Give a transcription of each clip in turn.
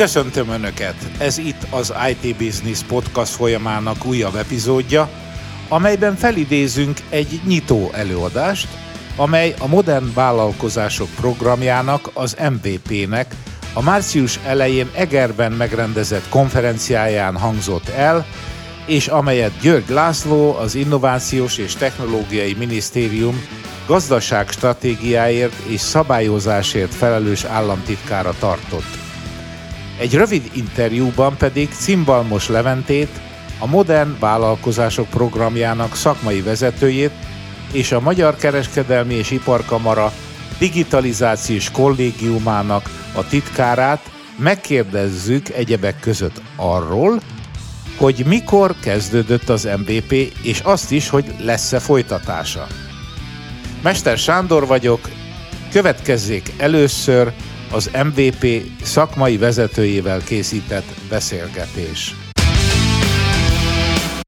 Köszöntöm Önöket! Ez itt az IT Business Podcast folyamának újabb epizódja, amelyben felidézünk egy nyitó előadást, amely a Modern Vállalkozások programjának, az MVP-nek a március elején Egerben megrendezett konferenciáján hangzott el, és amelyet György László, az Innovációs és Technológiai Minisztérium gazdaság stratégiáért és szabályozásért felelős államtitkára tartott. Egy rövid interjúban pedig Cimbalmos Leventét, a Modern Vállalkozások programjának szakmai vezetőjét és a Magyar Kereskedelmi és Iparkamara digitalizációs kollégiumának a titkárát megkérdezzük egyebek között arról, hogy mikor kezdődött az MVP, és azt is, hogy lesz-e folytatása. Mester Sándor vagyok, következzék először az MVP szakmai vezetőjével készített beszélgetés.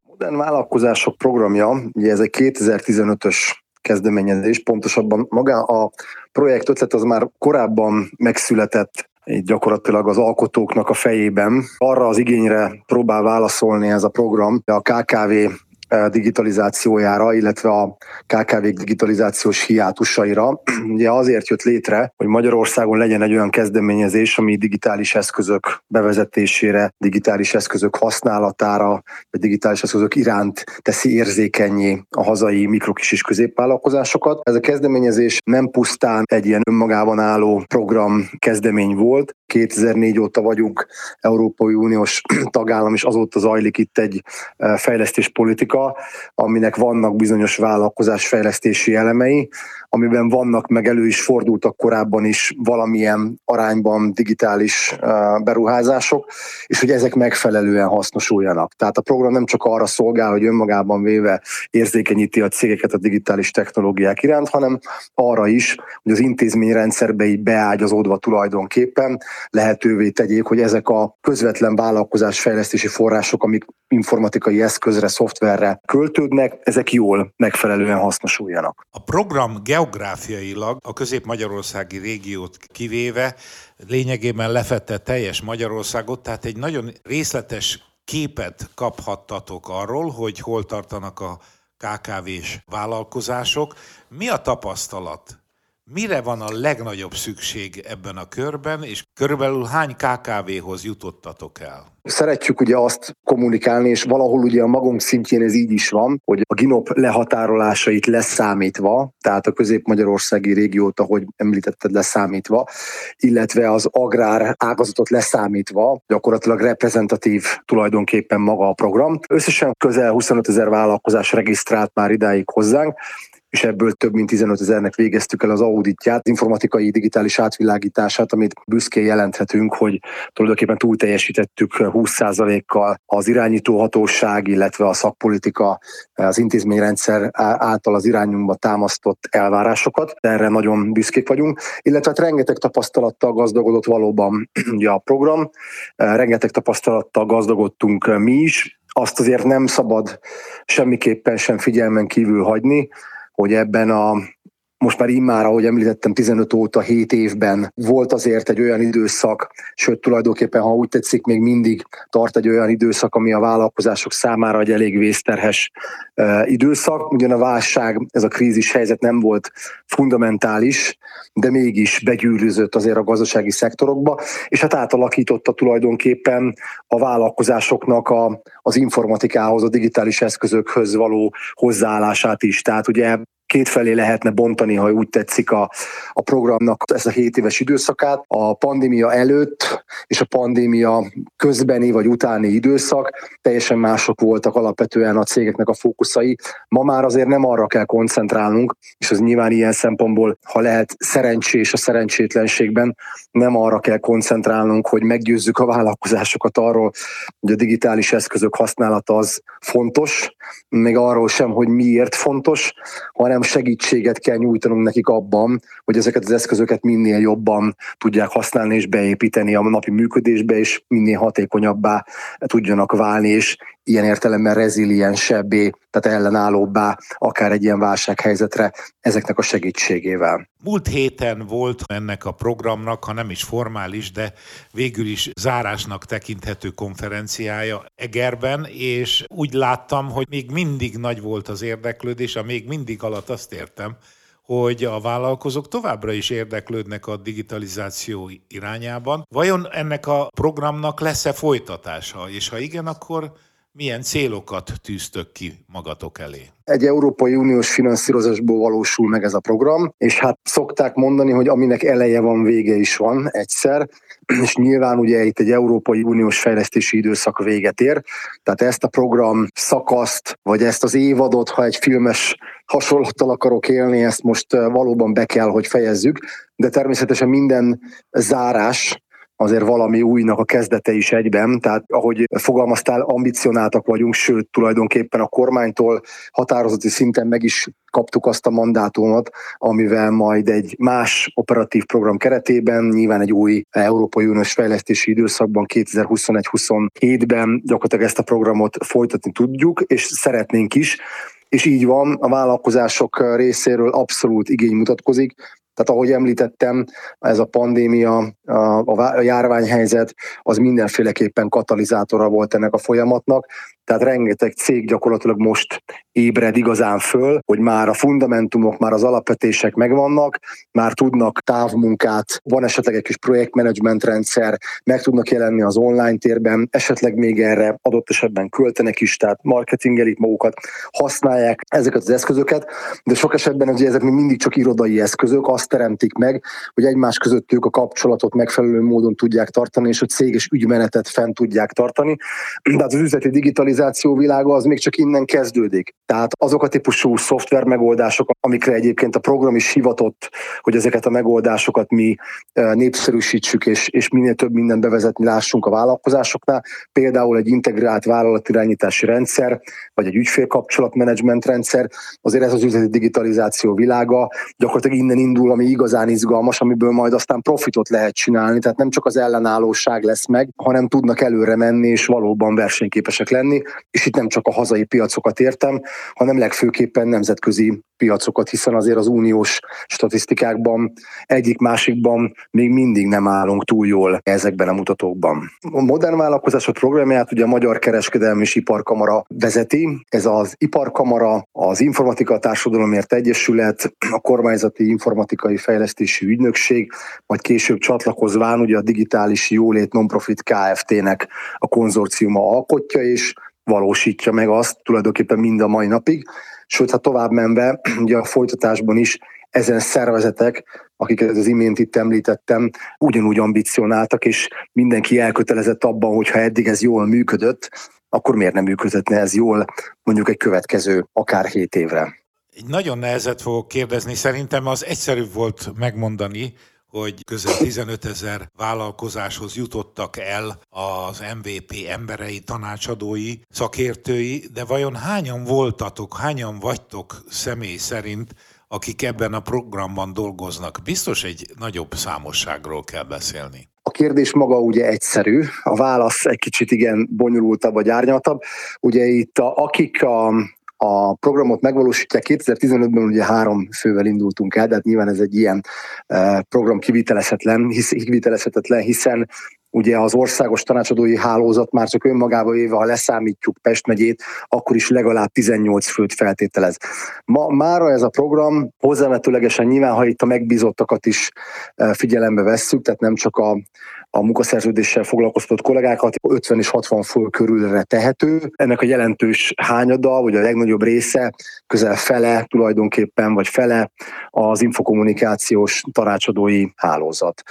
Modern Vállalkozások programja, ugye ez egy 2015-ös kezdeményezés, pontosabban maga a projekt ötlet az már korábban megszületett gyakorlatilag az alkotóknak a fejében. Arra az igényre próbál válaszolni ez a program, a KKV digitalizációjára, illetve a KKV digitalizációs hiátusaira. Ugye azért jött létre, hogy Magyarországon legyen egy olyan kezdeményezés, ami digitális eszközök bevezetésére, digitális eszközök használatára, vagy digitális eszközök iránt teszi érzékenyé a hazai mikrokis és középvállalkozásokat. Ez a kezdeményezés nem pusztán egy ilyen önmagában álló program kezdemény volt, 2004 óta vagyunk Európai Uniós tagállam, és azóta zajlik itt egy fejlesztés aminek vannak bizonyos vállalkozásfejlesztési elemei, amiben vannak, meg elő is fordultak korábban is valamilyen arányban digitális beruházások, és hogy ezek megfelelően hasznosuljanak. Tehát a program nem csak arra szolgál, hogy önmagában véve érzékenyíti a cégeket a digitális technológiák iránt, hanem arra is, hogy az intézményrendszerbe így beágyazódva tulajdonképpen lehetővé tegyék, hogy ezek a közvetlen vállalkozásfejlesztési források, amik informatikai eszközre, szoftverre költődnek, ezek jól megfelelően hasznosuljanak. A program geográfiailag a közép-magyarországi régiót kivéve lényegében lefette teljes Magyarországot, tehát egy nagyon részletes képet kaphattatok arról, hogy hol tartanak a KKV-s vállalkozások. Mi a tapasztalat? Mire van a legnagyobb szükség ebben a körben, és körülbelül hány KKV-hoz jutottatok el? Szeretjük ugye azt kommunikálni, és valahol ugye a magunk szintjén ez így is van, hogy a GINOP lehatárolásait leszámítva, tehát a közép-magyarországi régiót, ahogy említetted, leszámítva, illetve az agrár ágazatot leszámítva, gyakorlatilag reprezentatív tulajdonképpen maga a program. Összesen közel 25 ezer vállalkozás regisztrált már idáig hozzánk, és ebből több mint 15 ezernek végeztük el az auditját, informatikai digitális átvilágítását, amit büszkén jelenthetünk, hogy tulajdonképpen túl teljesítettük 20%-kal az irányítóhatóság, illetve a szakpolitika, az intézményrendszer által az irányunkba támasztott elvárásokat. Erre nagyon büszkék vagyunk, illetve hát rengeteg tapasztalattal gazdagodott valóban a program, rengeteg tapasztalattal gazdagodtunk mi is, azt azért nem szabad semmiképpen sem figyelmen kívül hagyni, hogy ebben a most már immár, ahogy említettem, 15 óta 7 évben volt azért egy olyan időszak, sőt tulajdonképpen, ha úgy tetszik, még mindig tart egy olyan időszak, ami a vállalkozások számára egy elég vészterhes időszak. Ugyan a válság, ez a krízis helyzet nem volt fundamentális, de mégis begyűrűzött azért a gazdasági szektorokba, és hát átalakította tulajdonképpen a vállalkozásoknak a, az informatikához, a digitális eszközökhöz való hozzáállását is. Tehát ugye kétfelé lehetne bontani, ha úgy tetszik a, a programnak ezt a 7 éves időszakát. A pandémia előtt és a pandémia közbeni vagy utáni időszak teljesen mások voltak alapvetően a cégeknek a fókuszai. Ma már azért nem arra kell koncentrálnunk, és az nyilván ilyen szempontból, ha lehet szerencsés a szerencsétlenségben, nem arra kell koncentrálnunk, hogy meggyőzzük a vállalkozásokat arról, hogy a digitális eszközök használata az fontos, még arról sem, hogy miért fontos, hanem segítséget kell nyújtanunk nekik abban, hogy ezeket az eszközöket minél jobban tudják használni és beépíteni a napi működésbe, és minél hatékonyabbá tudjanak válni, és ilyen értelemben reziliensebbé, tehát ellenállóbbá, akár egy ilyen válsághelyzetre ezeknek a segítségével. Múlt héten volt ennek a programnak, ha nem is formális, de végül is zárásnak tekinthető konferenciája Egerben, és úgy láttam, hogy még mindig nagy volt az érdeklődés, a még mindig alatt azt értem, hogy a vállalkozók továbbra is érdeklődnek a digitalizáció irányában. Vajon ennek a programnak lesz-e folytatása? És ha igen, akkor milyen célokat tűztök ki magatok elé? Egy Európai Uniós finanszírozásból valósul meg ez a program, és hát szokták mondani, hogy aminek eleje van, vége is van egyszer, és nyilván ugye itt egy Európai Uniós fejlesztési időszak véget ér, tehát ezt a program szakaszt, vagy ezt az évadot, ha egy filmes hasonlattal akarok élni, ezt most valóban be kell, hogy fejezzük, de természetesen minden zárás azért valami újnak a kezdete is egyben, tehát ahogy fogalmaztál, ambicionáltak vagyunk, sőt tulajdonképpen a kormánytól határozati szinten meg is kaptuk azt a mandátumot, amivel majd egy más operatív program keretében, nyilván egy új Európai Uniós fejlesztési időszakban 2021-27-ben gyakorlatilag ezt a programot folytatni tudjuk, és szeretnénk is, és így van, a vállalkozások részéről abszolút igény mutatkozik, tehát ahogy említettem, ez a pandémia, a, járványhelyzet, az mindenféleképpen katalizátora volt ennek a folyamatnak, tehát rengeteg cég gyakorlatilag most ébred igazán föl, hogy már a fundamentumok, már az alapvetések megvannak, már tudnak távmunkát, van esetleg egy kis projektmenedzsment rendszer, meg tudnak jelenni az online térben, esetleg még erre adott esetben költenek is, tehát marketingelik magukat, használják ezeket az eszközöket, de sok esetben ugye ezek még mindig csak irodai eszközök, azt teremtik meg, hogy egymás között ők a kapcsolatot megfelelő módon tudják tartani, és a céges ügymenetet fent tudják tartani. De az üzleti digitalizáció világa az még csak innen kezdődik. Tehát azok a típusú szoftver megoldások, amikre egyébként a program is hivatott, hogy ezeket a megoldásokat mi e, népszerűsítsük, és, és minél több mindent bevezetni lássunk a vállalkozásoknál, például egy integrált vállalatirányítási rendszer, vagy egy ügyfélkapcsolatmenedzsment rendszer, azért ez az üzleti digitalizáció világa, gyakorlatilag innen indul, ami igazán izgalmas, amiből majd aztán profitot lehet csinálni, tehát nem csak az ellenállóság lesz meg, hanem tudnak előre menni és valóban versenyképesek lenni, és itt nem csak a hazai piacokat értem, hanem legfőképpen nemzetközi piacokat, hiszen azért az uniós statisztikákban egyik másikban még mindig nem állunk túl jól ezekben a mutatókban. A modern vállalkozások programját ugye a Magyar Kereskedelmi és Iparkamara vezeti. Ez az Iparkamara, az Informatika Társadalomért Egyesület, a Kormányzati Informatikai Fejlesztési Ügynökség, majd később csatlakozván ugye a Digitális Jólét Nonprofit Kft-nek a konzorciuma alkotja, és valósítja meg azt tulajdonképpen mind a mai napig. Sőt, ha tovább menve, ugye a folytatásban is ezen szervezetek, akiket az imént itt említettem, ugyanúgy ambicionáltak, és mindenki elkötelezett abban, hogy ha eddig ez jól működött, akkor miért nem működhetne ez jól mondjuk egy következő akár hét évre. Egy nagyon nehezet fogok kérdezni, szerintem az egyszerűbb volt megmondani, hogy közel 15 ezer vállalkozáshoz jutottak el az MVP emberei, tanácsadói, szakértői, de vajon hányan voltatok, hányan vagytok személy szerint, akik ebben a programban dolgoznak? Biztos egy nagyobb számosságról kell beszélni. A kérdés maga ugye egyszerű, a válasz egy kicsit igen bonyolultabb vagy árnyaltabb. Ugye itt a, akik a, a programot megvalósítják. 2015-ben ugye három fővel indultunk el, de hát nyilván ez egy ilyen e, program kivitelezhetetlen, hisz, kivitelezhetetlen hiszen ugye az országos tanácsadói hálózat már csak önmagában éve, ha leszámítjuk Pest megyét, akkor is legalább 18 főt feltételez. Ma, mára ez a program hozzávetőlegesen nyilván, ha itt a megbízottakat is e, figyelembe vesszük, tehát nem csak a a munkaszerződéssel foglalkoztatott kollégákat 50 és 60 fő körülre tehető. Ennek a jelentős hányada, vagy a legnagyobb része, közel fele tulajdonképpen, vagy fele az infokommunikációs tanácsadói hálózat.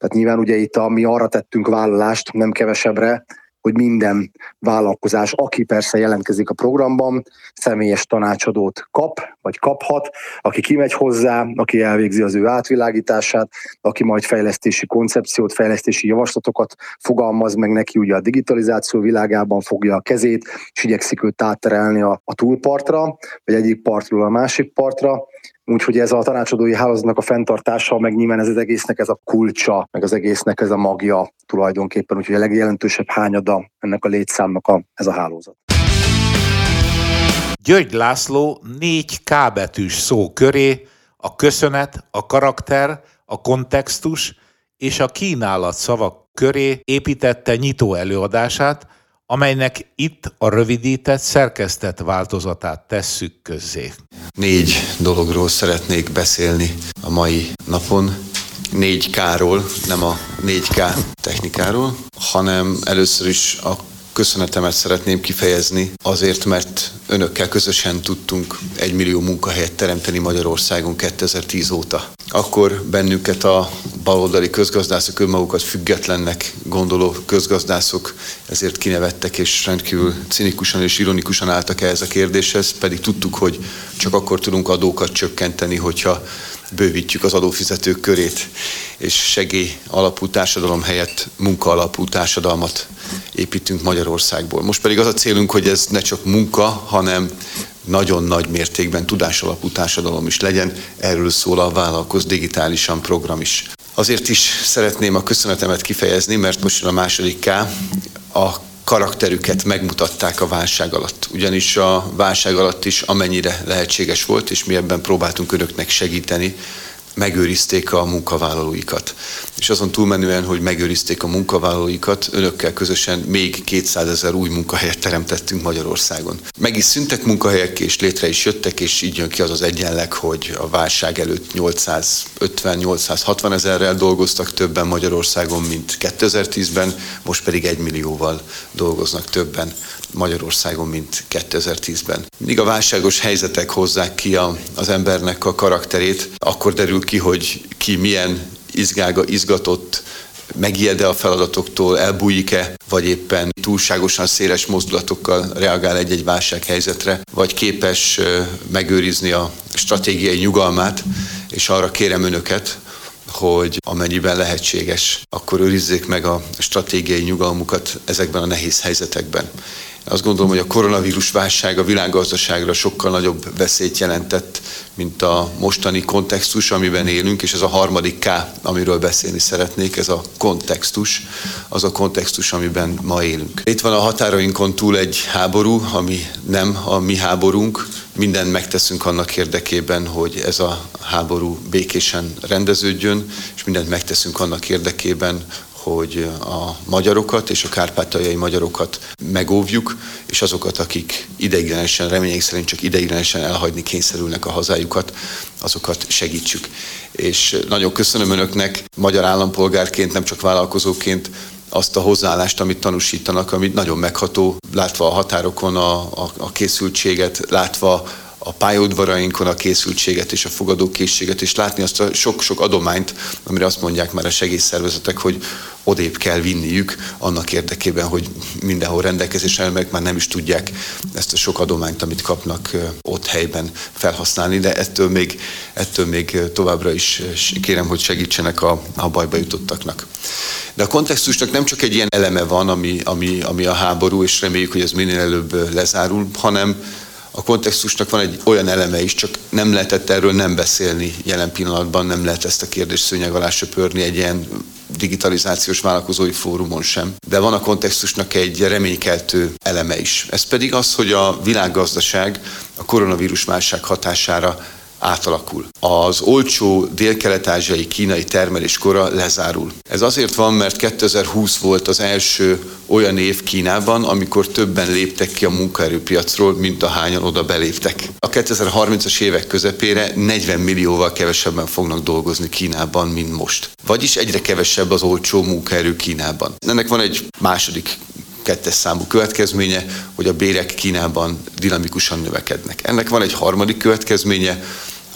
Tehát nyilván ugye itt a, mi arra tettünk vállalást, nem kevesebbre, hogy minden vállalkozás, aki persze jelentkezik a programban, személyes tanácsadót kap, vagy kaphat, aki kimegy hozzá, aki elvégzi az ő átvilágítását, aki majd fejlesztési koncepciót, fejlesztési javaslatokat fogalmaz meg neki, ugye a digitalizáció világában fogja a kezét, és igyekszik őt átterelni a, a túlpartra, vagy egyik partról a másik partra, Úgyhogy ez a tanácsadói hálózatnak a fenntartása, meg nyilván ez az egésznek ez a kulcsa, meg az egésznek ez a magja tulajdonképpen, úgyhogy a legjelentősebb hányada ennek a létszámnak a, ez a hálózat. György László négy K betűs szó köré a köszönet, a karakter, a kontextus és a kínálat szavak köré építette nyitó előadását, amelynek itt a rövidített, szerkesztett változatát tesszük közzé. Négy dologról szeretnék beszélni a mai napon. 4K-ról, nem a 4K technikáról, hanem először is a köszönetemet szeretném kifejezni azért, mert önökkel közösen tudtunk egy millió munkahelyet teremteni Magyarországon 2010 óta. Akkor bennünket a baloldali közgazdászok önmagukat függetlennek gondoló közgazdászok ezért kinevettek és rendkívül cinikusan és ironikusan álltak ehhez a kérdéshez, pedig tudtuk, hogy csak akkor tudunk adókat csökkenteni, hogyha bővítjük az adófizetők körét, és segély alapú társadalom helyett munka alapú társadalmat építünk Magyarországból. Most pedig az a célunk, hogy ez ne csak munka, hanem nagyon nagy mértékben tudás alapú társadalom is legyen. Erről szól a Vállalkoz Digitálisan program is. Azért is szeretném a köszönetemet kifejezni, mert most a második K, a karakterüket megmutatták a válság alatt. Ugyanis a válság alatt is amennyire lehetséges volt, és mi ebben próbáltunk önöknek segíteni, megőrizték a munkavállalóikat. És azon túlmenően, hogy megőrizték a munkavállalóikat, önökkel közösen még 200 ezer új munkahelyet teremtettünk Magyarországon. Meg is szüntek munkahelyek, és létre is jöttek, és így jön ki az az egyenleg, hogy a válság előtt 850-860 ezerrel dolgoztak többen Magyarországon, mint 2010-ben, most pedig egy millióval dolgoznak többen Magyarországon, mint 2010-ben. Míg a válságos helyzetek hozzák ki a, az embernek a karakterét, akkor derül ki, hogy ki milyen izgága, izgatott, megijed-e a feladatoktól, elbújik-e, vagy éppen túlságosan széles mozdulatokkal reagál egy-egy válsághelyzetre, vagy képes megőrizni a stratégiai nyugalmát, és arra kérem önöket, hogy amennyiben lehetséges, akkor őrizzék meg a stratégiai nyugalmukat ezekben a nehéz helyzetekben. Azt gondolom, hogy a koronavírus válság a világgazdaságra sokkal nagyobb veszélyt jelentett, mint a mostani kontextus, amiben élünk, és ez a harmadik K, amiről beszélni szeretnék, ez a kontextus, az a kontextus, amiben ma élünk. Itt van a határainkon túl egy háború, ami nem a mi háborunk, mindent megteszünk annak érdekében, hogy ez a háború békésen rendeződjön, és mindent megteszünk annak érdekében, hogy a magyarokat és a kárpátaljai magyarokat megóvjuk, és azokat, akik ideiglenesen, remények szerint csak ideiglenesen elhagyni kényszerülnek a hazájukat, azokat segítsük. És nagyon köszönöm Önöknek magyar állampolgárként, nem csak vállalkozóként, azt a hozzáállást, amit tanúsítanak, amit nagyon megható, látva a határokon a, a, a készültséget, látva a pályaudvarainkon a készültséget és a fogadókészséget, és látni azt a sok-sok adományt, amire azt mondják már a segélyszervezetek, hogy odébb kell vinniük annak érdekében, hogy mindenhol rendelkezésre meg már nem is tudják ezt a sok adományt, amit kapnak ott helyben felhasználni, de ettől még, ettől még továbbra is kérem, hogy segítsenek a, a bajba jutottaknak. De a kontextusnak nem csak egy ilyen eleme van, ami, ami, ami a háború, és reméljük, hogy ez minél előbb lezárul, hanem a kontextusnak van egy olyan eleme is, csak nem lehetett erről nem beszélni jelen pillanatban, nem lehet ezt a kérdést szőnyeg alá söpörni egy ilyen digitalizációs vállalkozói fórumon sem. De van a kontextusnak egy reménykeltő eleme is. Ez pedig az, hogy a világgazdaság a koronavírus válság hatására átalakul. Az olcsó dél-kelet-ázsiai kínai termelés kora lezárul. Ez azért van, mert 2020 volt az első olyan év Kínában, amikor többen léptek ki a munkaerőpiacról, mint ahányan oda beléptek. A 2030-as évek közepére 40 millióval kevesebben fognak dolgozni Kínában, mint most. Vagyis egyre kevesebb az olcsó munkaerő Kínában. Ennek van egy második kettes számú következménye, hogy a bérek Kínában dinamikusan növekednek. Ennek van egy harmadik következménye,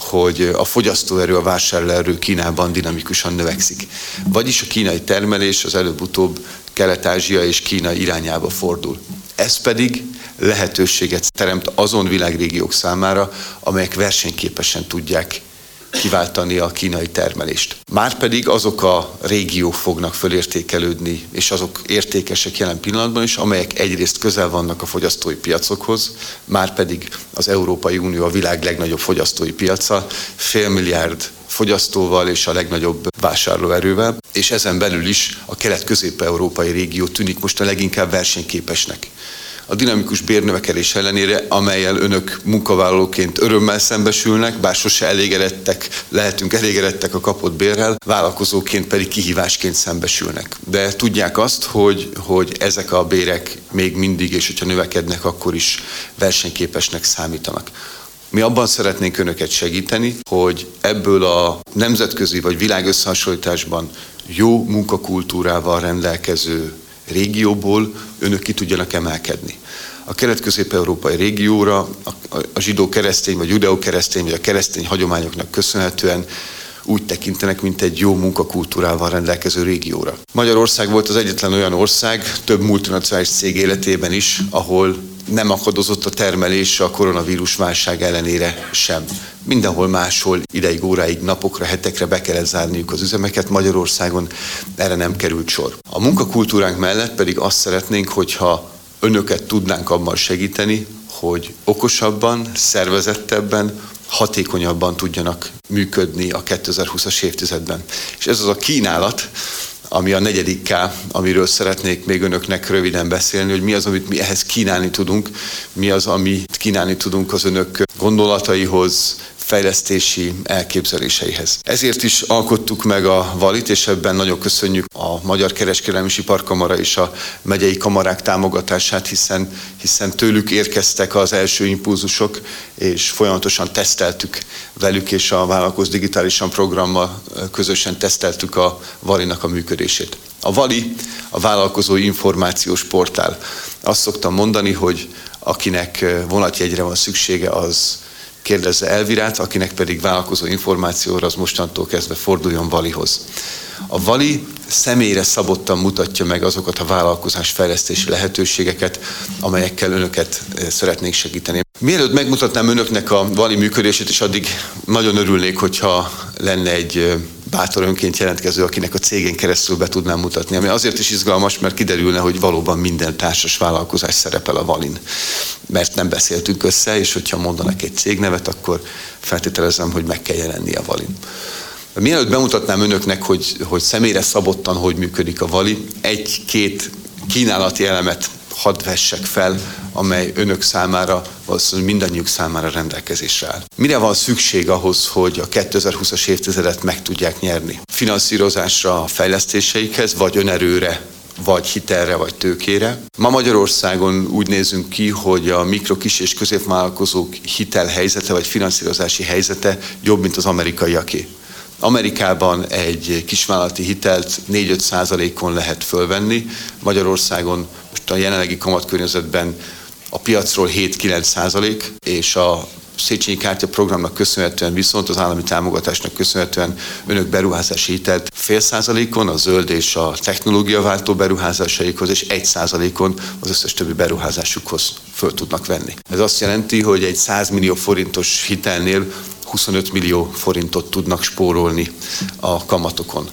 hogy a fogyasztóerő, a vásárlóerő Kínában dinamikusan növekszik. Vagyis a kínai termelés az előbb-utóbb Kelet-Ázsia és Kína irányába fordul. Ez pedig lehetőséget teremt azon világrégiók számára, amelyek versenyképesen tudják kiváltani a kínai termelést. Márpedig azok a régiók fognak fölértékelődni, és azok értékesek jelen pillanatban is, amelyek egyrészt közel vannak a fogyasztói piacokhoz, márpedig az Európai Unió a világ legnagyobb fogyasztói piaca, fél milliárd fogyasztóval és a legnagyobb vásárlóerővel, és ezen belül is a kelet-közép-európai régió tűnik most a leginkább versenyképesnek a dinamikus bérnövekedés ellenére, amelyel önök munkavállalóként örömmel szembesülnek, bár sose elégedettek, lehetünk elégedettek a kapott bérrel, vállalkozóként pedig kihívásként szembesülnek. De tudják azt, hogy, hogy ezek a bérek még mindig, és hogyha növekednek, akkor is versenyképesnek számítanak. Mi abban szeretnénk önöket segíteni, hogy ebből a nemzetközi vagy világösszehasonlításban jó munkakultúrával rendelkező régióból önök ki tudjanak emelkedni. A kelet-közép-európai régióra a zsidó-keresztény, vagy judeo-keresztény, vagy a keresztény hagyományoknak köszönhetően úgy tekintenek, mint egy jó munkakultúrával rendelkező régióra. Magyarország volt az egyetlen olyan ország, több multinacionális cég életében is, ahol nem akadozott a termelés a koronavírus válság ellenére sem. Mindenhol máshol ideig, óráig, napokra, hetekre be kellett zárniuk az üzemeket, Magyarországon erre nem került sor. A munkakultúránk mellett pedig azt szeretnénk, hogyha önöket tudnánk abban segíteni, hogy okosabban, szervezettebben, hatékonyabban tudjanak működni a 2020-as évtizedben. És ez az a kínálat, ami a negyedik K, amiről szeretnék még önöknek röviden beszélni, hogy mi az, amit mi ehhez kínálni tudunk, mi az, amit kínálni tudunk az önök gondolataihoz, fejlesztési elképzeléseihez. Ezért is alkottuk meg a Valit, és ebben nagyon köszönjük a Magyar Kereskedelmi Iparkamara és a megyei kamarák támogatását, hiszen, hiszen tőlük érkeztek az első impulzusok, és folyamatosan teszteltük velük, és a Vállalkoz Digitálisan programmal közösen teszteltük a Valinak a működését. A Vali a vállalkozói információs portál. Azt szoktam mondani, hogy akinek vonatjegyre van szüksége, az kérdezze Elvirát, akinek pedig vállalkozó információra az mostantól kezdve forduljon Valihoz. A Vali személyre szabottan mutatja meg azokat a vállalkozás fejlesztési lehetőségeket, amelyekkel önöket eh, szeretnék segíteni. Mielőtt megmutatnám önöknek a Vali működését, és addig nagyon örülnék, hogyha lenne egy eh, bátor önként jelentkező, akinek a cégén keresztül be tudnám mutatni. Ami azért is izgalmas, mert kiderülne, hogy valóban minden társas vállalkozás szerepel a Valin. Mert nem beszéltünk össze, és hogyha mondanak egy cégnevet, akkor feltételezem, hogy meg kell jelenni a Valin. Mielőtt bemutatnám önöknek, hogy, hogy személyre szabottan hogy működik a Vali, egy-két kínálati elemet hadd vessek fel, amely önök számára, valószínűleg mindannyiuk számára rendelkezésre áll. Mire van szükség ahhoz, hogy a 2020-as évtizedet meg tudják nyerni? Finanszírozásra a fejlesztéseikhez, vagy önerőre, vagy hitelre, vagy tőkére. Ma Magyarországon úgy nézünk ki, hogy a mikro, kis és középvállalkozók hitelhelyzete, vagy finanszírozási helyzete jobb, mint az amerikaiaké. Amerikában egy kisvállalati hitelt 4-5 százalékon lehet fölvenni, Magyarországon most a jelenlegi kamatkörnyezetben a piacról 7-9 százalék, és a Széchenyi Kártya programnak köszönhetően viszont az állami támogatásnak köszönhetően önök beruházási hitelt fél százalékon, a zöld és a technológiaváltó beruházásaikhoz, és egy százalékon az összes többi beruházásukhoz föl tudnak venni. Ez azt jelenti, hogy egy 100 millió forintos hitelnél 25 millió forintot tudnak spórolni a kamatokon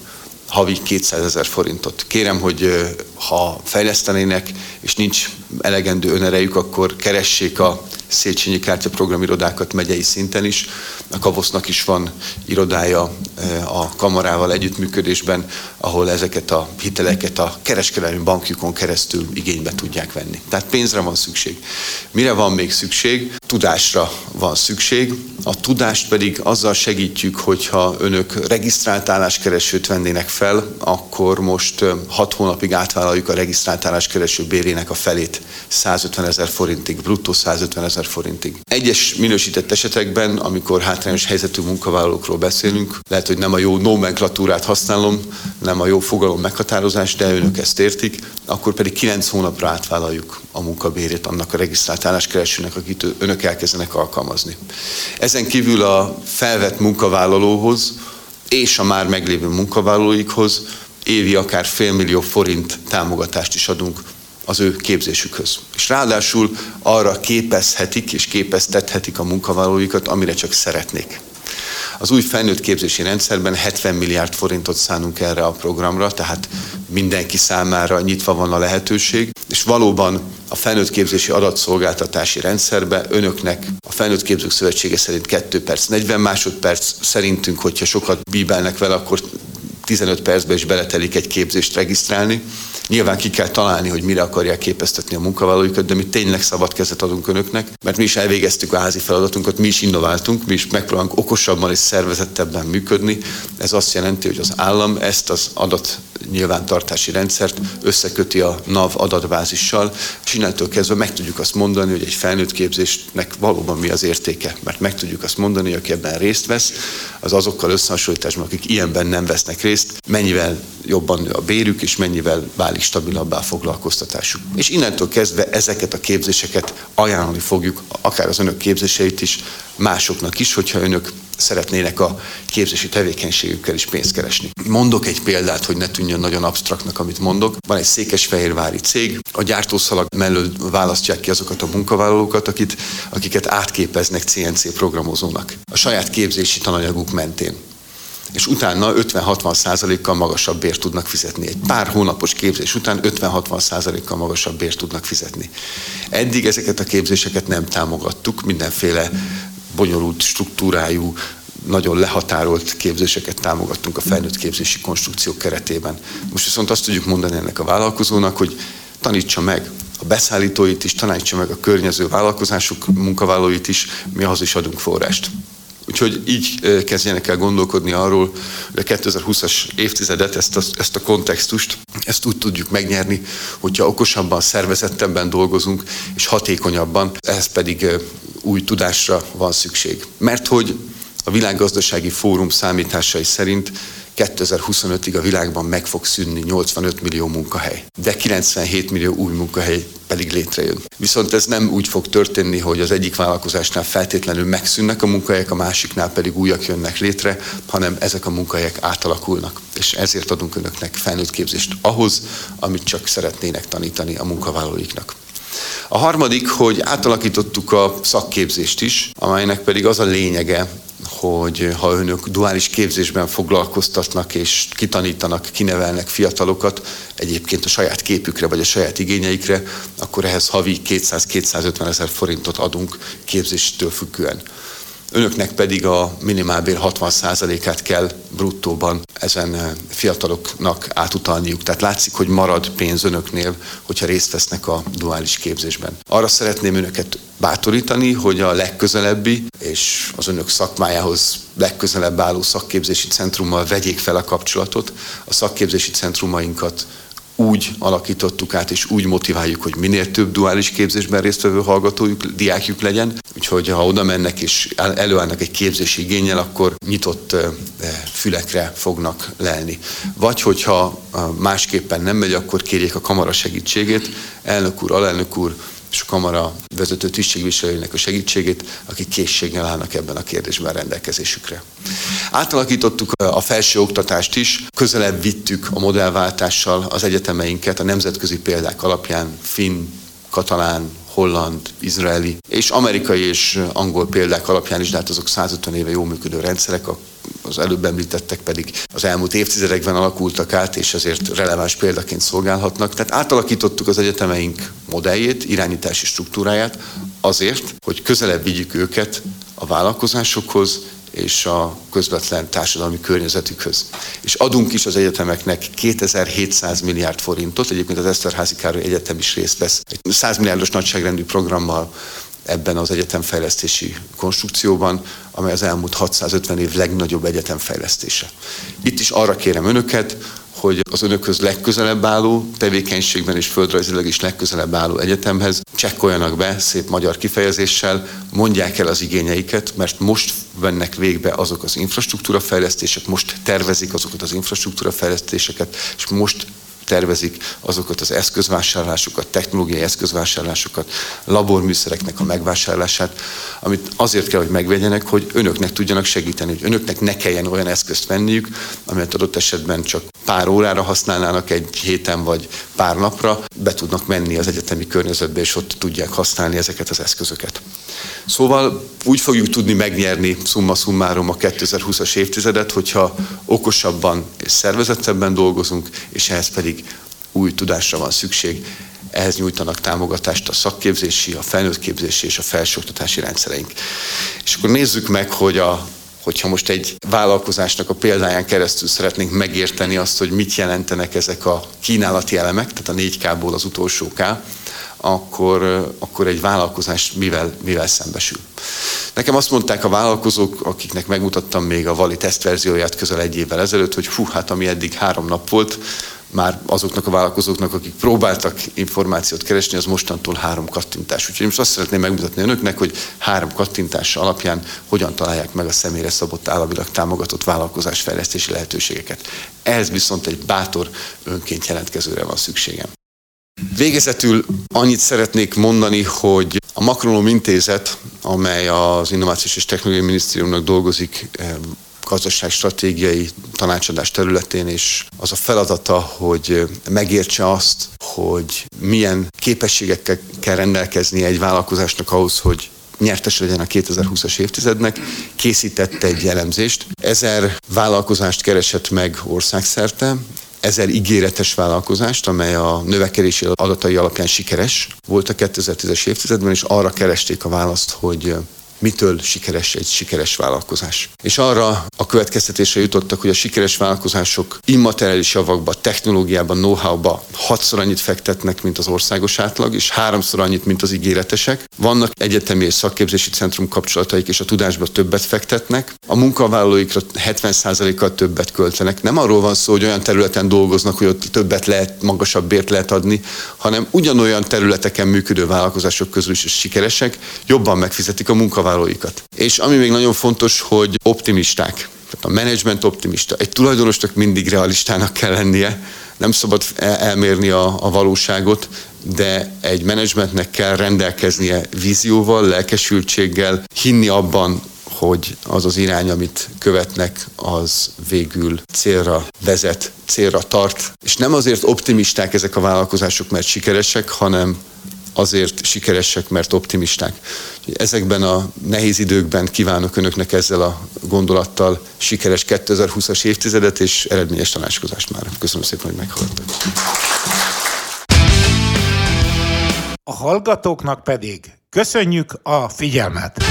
havi 200 ezer forintot. Kérem, hogy ha fejlesztenének, és nincs elegendő önerejük, akkor keressék a Széchenyi Kártya programirodákat megyei szinten is. A Kavosznak is van irodája a kamarával együttműködésben, ahol ezeket a hiteleket a kereskedelmi bankjukon keresztül igénybe tudják venni. Tehát pénzre van szükség. Mire van még szükség? Tudásra van szükség. A tudást pedig azzal segítjük, hogyha önök regisztrált álláskeresőt vennének fel, akkor most hat hónapig átvállaljuk a regisztrált álláskereső bérének a felét 150 ezer forintig, bruttó 150 ezer forintig. Egyes minősített esetekben, amikor hátrányos helyzetű munkavállalókról beszélünk, lehet, hogy nem a jó nomenklatúrát használom, nem a jó fogalom meghatározás, de önök ezt értik, akkor pedig 9 hónapra átvállaljuk a munkabérét annak a regisztrált álláskeresőnek, akit önök elkezdenek alkalmazni. Ezen kívül a felvett munkavállalóhoz és a már meglévő munkavállalóikhoz évi akár félmillió forint támogatást is adunk az ő képzésükhöz. És ráadásul arra képezhetik és képeztethetik a munkavállalóikat, amire csak szeretnék. Az új felnőtt képzési rendszerben 70 milliárd forintot szánunk erre a programra, tehát mindenki számára nyitva van a lehetőség, és valóban a felnőtt képzési adatszolgáltatási rendszerbe önöknek a Felnőtt Képzők Szövetsége szerint 2 perc, 40 másodperc, szerintünk, hogyha sokat bíbelnek vele, akkor 15 percben is beletelik egy képzést regisztrálni. Nyilván ki kell találni, hogy mire akarják képeztetni a munkavállalóikat, de mi tényleg szabad kezet adunk önöknek, mert mi is elvégeztük a házi feladatunkat, mi is innováltunk, mi is megpróbálunk okosabban és szervezettebben működni. Ez azt jelenti, hogy az állam ezt az adat nyilvántartási rendszert összeköti a NAV adatbázissal, és innentől kezdve meg tudjuk azt mondani, hogy egy felnőtt képzésnek valóban mi az értéke, mert meg tudjuk azt mondani, hogy aki ebben részt vesz, az azokkal összehasonlításban, akik ilyenben nem vesznek részt, mennyivel jobban a bérük, és mennyivel válik stabilabbá a foglalkoztatásuk. És innentől kezdve ezeket a képzéseket ajánlani fogjuk, akár az önök képzéseit is, másoknak is, hogyha önök szeretnének a képzési tevékenységükkel is pénzt keresni. Mondok egy példát, hogy ne tűnjön nagyon absztraktnak, amit mondok. Van egy székesfehérvári cég, a gyártószalag mellől választják ki azokat a munkavállalókat, akit, akiket átképeznek CNC programozónak. A saját képzési tananyaguk mentén és utána 50-60 százalékkal magasabb bért tudnak fizetni. Egy pár hónapos képzés után 50-60 százalékkal magasabb bért tudnak fizetni. Eddig ezeket a képzéseket nem támogattuk, mindenféle bonyolult struktúrájú, nagyon lehatárolt képzéseket támogattunk a felnőtt képzési konstrukciók keretében. Most viszont azt tudjuk mondani ennek a vállalkozónak, hogy tanítsa meg a beszállítóit is, tanítsa meg a környező vállalkozások munkavállalóit is, mi ahhoz is adunk forrást. Úgyhogy így kezdjenek el gondolkodni arról, hogy a 2020-as évtizedet, ezt a, ezt a kontextust, ezt úgy tudjuk megnyerni, hogyha okosabban, szervezettebben dolgozunk, és hatékonyabban, ehhez pedig új tudásra van szükség. Mert hogy a világgazdasági fórum számításai szerint 2025-ig a világban meg fog szűnni 85 millió munkahely, de 97 millió új munkahely pedig létrejön. Viszont ez nem úgy fog történni, hogy az egyik vállalkozásnál feltétlenül megszűnnek a munkahelyek, a másiknál pedig újak jönnek létre, hanem ezek a munkahelyek átalakulnak. És ezért adunk önöknek felnőtt képzést ahhoz, amit csak szeretnének tanítani a munkavállalóiknak. A harmadik, hogy átalakítottuk a szakképzést is, amelynek pedig az a lényege, hogy ha önök duális képzésben foglalkoztatnak és kitanítanak, kinevelnek fiatalokat, egyébként a saját képükre vagy a saját igényeikre, akkor ehhez havi 200-250 ezer forintot adunk képzéstől függően. Önöknek pedig a minimálbér 60%-át kell bruttóban ezen eh, fiataloknak átutalniuk. Tehát látszik, hogy marad pénz önöknél, hogyha részt vesznek a duális képzésben. Arra szeretném önöket bátorítani, hogy a legközelebbi és az önök szakmájához legközelebb álló szakképzési centrummal vegyék fel a kapcsolatot. A szakképzési centrumainkat úgy alakítottuk át, és úgy motiváljuk, hogy minél több duális képzésben résztvevő hallgatójuk, diákjuk legyen. Úgyhogy ha oda mennek és előállnak egy képzési igényel, akkor nyitott fülekre fognak lelni. Vagy hogyha másképpen nem megy, akkor kérjék a kamara segítségét. Elnök úr, alelnök úr, és a kamara vezető tisztségviselőinek a segítségét, akik készséggel állnak ebben a kérdésben rendelkezésükre. Átalakítottuk a felső oktatást is, közelebb vittük a modellváltással az egyetemeinket a nemzetközi példák alapján, finn, katalán, holland, izraeli és amerikai és angol példák alapján is, de hát azok 150 éve jól működő rendszerek, az előbb említettek pedig az elmúlt évtizedekben alakultak át, és ezért releváns példaként szolgálhatnak. Tehát átalakítottuk az egyetemeink modelljét, irányítási struktúráját azért, hogy közelebb vigyük őket a vállalkozásokhoz, és a közvetlen társadalmi környezetükhöz. És adunk is az egyetemeknek 2700 milliárd forintot, egyébként az Eszterházi Károly Egyetem is részt vesz egy 100 milliárdos nagyságrendű programmal ebben az egyetemfejlesztési konstrukcióban, amely az elmúlt 650 év legnagyobb egyetemfejlesztése. Itt is arra kérem önöket, hogy az önökhöz legközelebb álló tevékenységben és földrajzilag is legközelebb álló egyetemhez csekkoljanak be szép magyar kifejezéssel, mondják el az igényeiket, mert most vennek végbe azok az infrastruktúra fejlesztések, most tervezik azokat az infrastruktúra fejlesztéseket, és most tervezik azokat az eszközvásárlásokat, technológiai eszközvásárlásokat, laborműszereknek a megvásárlását, amit azért kell, hogy megvegyenek, hogy önöknek tudjanak segíteni, hogy önöknek ne kelljen olyan eszközt venniük, amelyet adott esetben csak pár órára használnának egy héten vagy pár napra, be tudnak menni az egyetemi környezetbe, és ott tudják használni ezeket az eszközöket. Szóval úgy fogjuk tudni megnyerni summa summarum a 2020-as évtizedet, hogyha okosabban és szervezettebben dolgozunk, és ehhez pedig új tudásra van szükség. Ehhez nyújtanak támogatást a szakképzési, a felnőttképzési és a felsőoktatási rendszereink. És akkor nézzük meg, hogy a hogyha most egy vállalkozásnak a példáján keresztül szeretnénk megérteni azt, hogy mit jelentenek ezek a kínálati elemek, tehát a 4K-ból az utolsó K, akkor, akkor egy vállalkozás mivel, mivel szembesül. Nekem azt mondták a vállalkozók, akiknek megmutattam még a Vali tesztverzióját közel egy évvel ezelőtt, hogy fú, hát ami eddig három nap volt, már azoknak a vállalkozóknak, akik próbáltak információt keresni, az mostantól három kattintás. Úgyhogy most azt szeretném megmutatni önöknek, hogy három kattintás alapján hogyan találják meg a személyre szabott államilag támogatott vállalkozásfejlesztési lehetőségeket. Ehhez viszont egy bátor önként jelentkezőre van szükségem. Végezetül annyit szeretnék mondani, hogy a Makronom Intézet, amely az Innovációs és Technológiai Minisztériumnak dolgozik gazdaságstratégiai tanácsadás területén, és az a feladata, hogy megértse azt, hogy milyen képességekkel kell rendelkezni egy vállalkozásnak ahhoz, hogy nyertes legyen a 2020-as évtizednek, készítette egy elemzést. Ezer vállalkozást keresett meg országszerte, ezer ígéretes vállalkozást, amely a növekedési adatai alapján sikeres volt a 2010-es évtizedben, és arra keresték a választ, hogy mitől sikeres egy sikeres vállalkozás. És arra a következtetésre jutottak, hogy a sikeres vállalkozások immateriális javakba, technológiában, know-how-ba hatszor annyit fektetnek, mint az országos átlag, és háromszor annyit, mint az ígéretesek. Vannak egyetemi és szakképzési centrum kapcsolataik, és a tudásba többet fektetnek. A munkavállalóikra 70%-kal többet költenek. Nem arról van szó, hogy olyan területen dolgoznak, hogy ott többet lehet, magasabb bért lehet adni, hanem ugyanolyan területeken működő vállalkozások közül is sikeresek, jobban megfizetik a munkavállalóikat munkavállalóikat. És ami még nagyon fontos, hogy optimisták. Tehát a menedzsment optimista. Egy tulajdonosnak mindig realistának kell lennie, nem szabad elmérni a, a valóságot, de egy menedzsmentnek kell rendelkeznie vízióval, lelkesültséggel, hinni abban, hogy az az irány, amit követnek, az végül célra vezet, célra tart. És nem azért optimisták ezek a vállalkozások, mert sikeresek, hanem azért sikeresek, mert optimisták. Ezekben a nehéz időkben kívánok Önöknek ezzel a gondolattal sikeres 2020-as évtizedet és eredményes tanácskozást már. Köszönöm szépen, hogy meghallgattak. A hallgatóknak pedig köszönjük a figyelmet!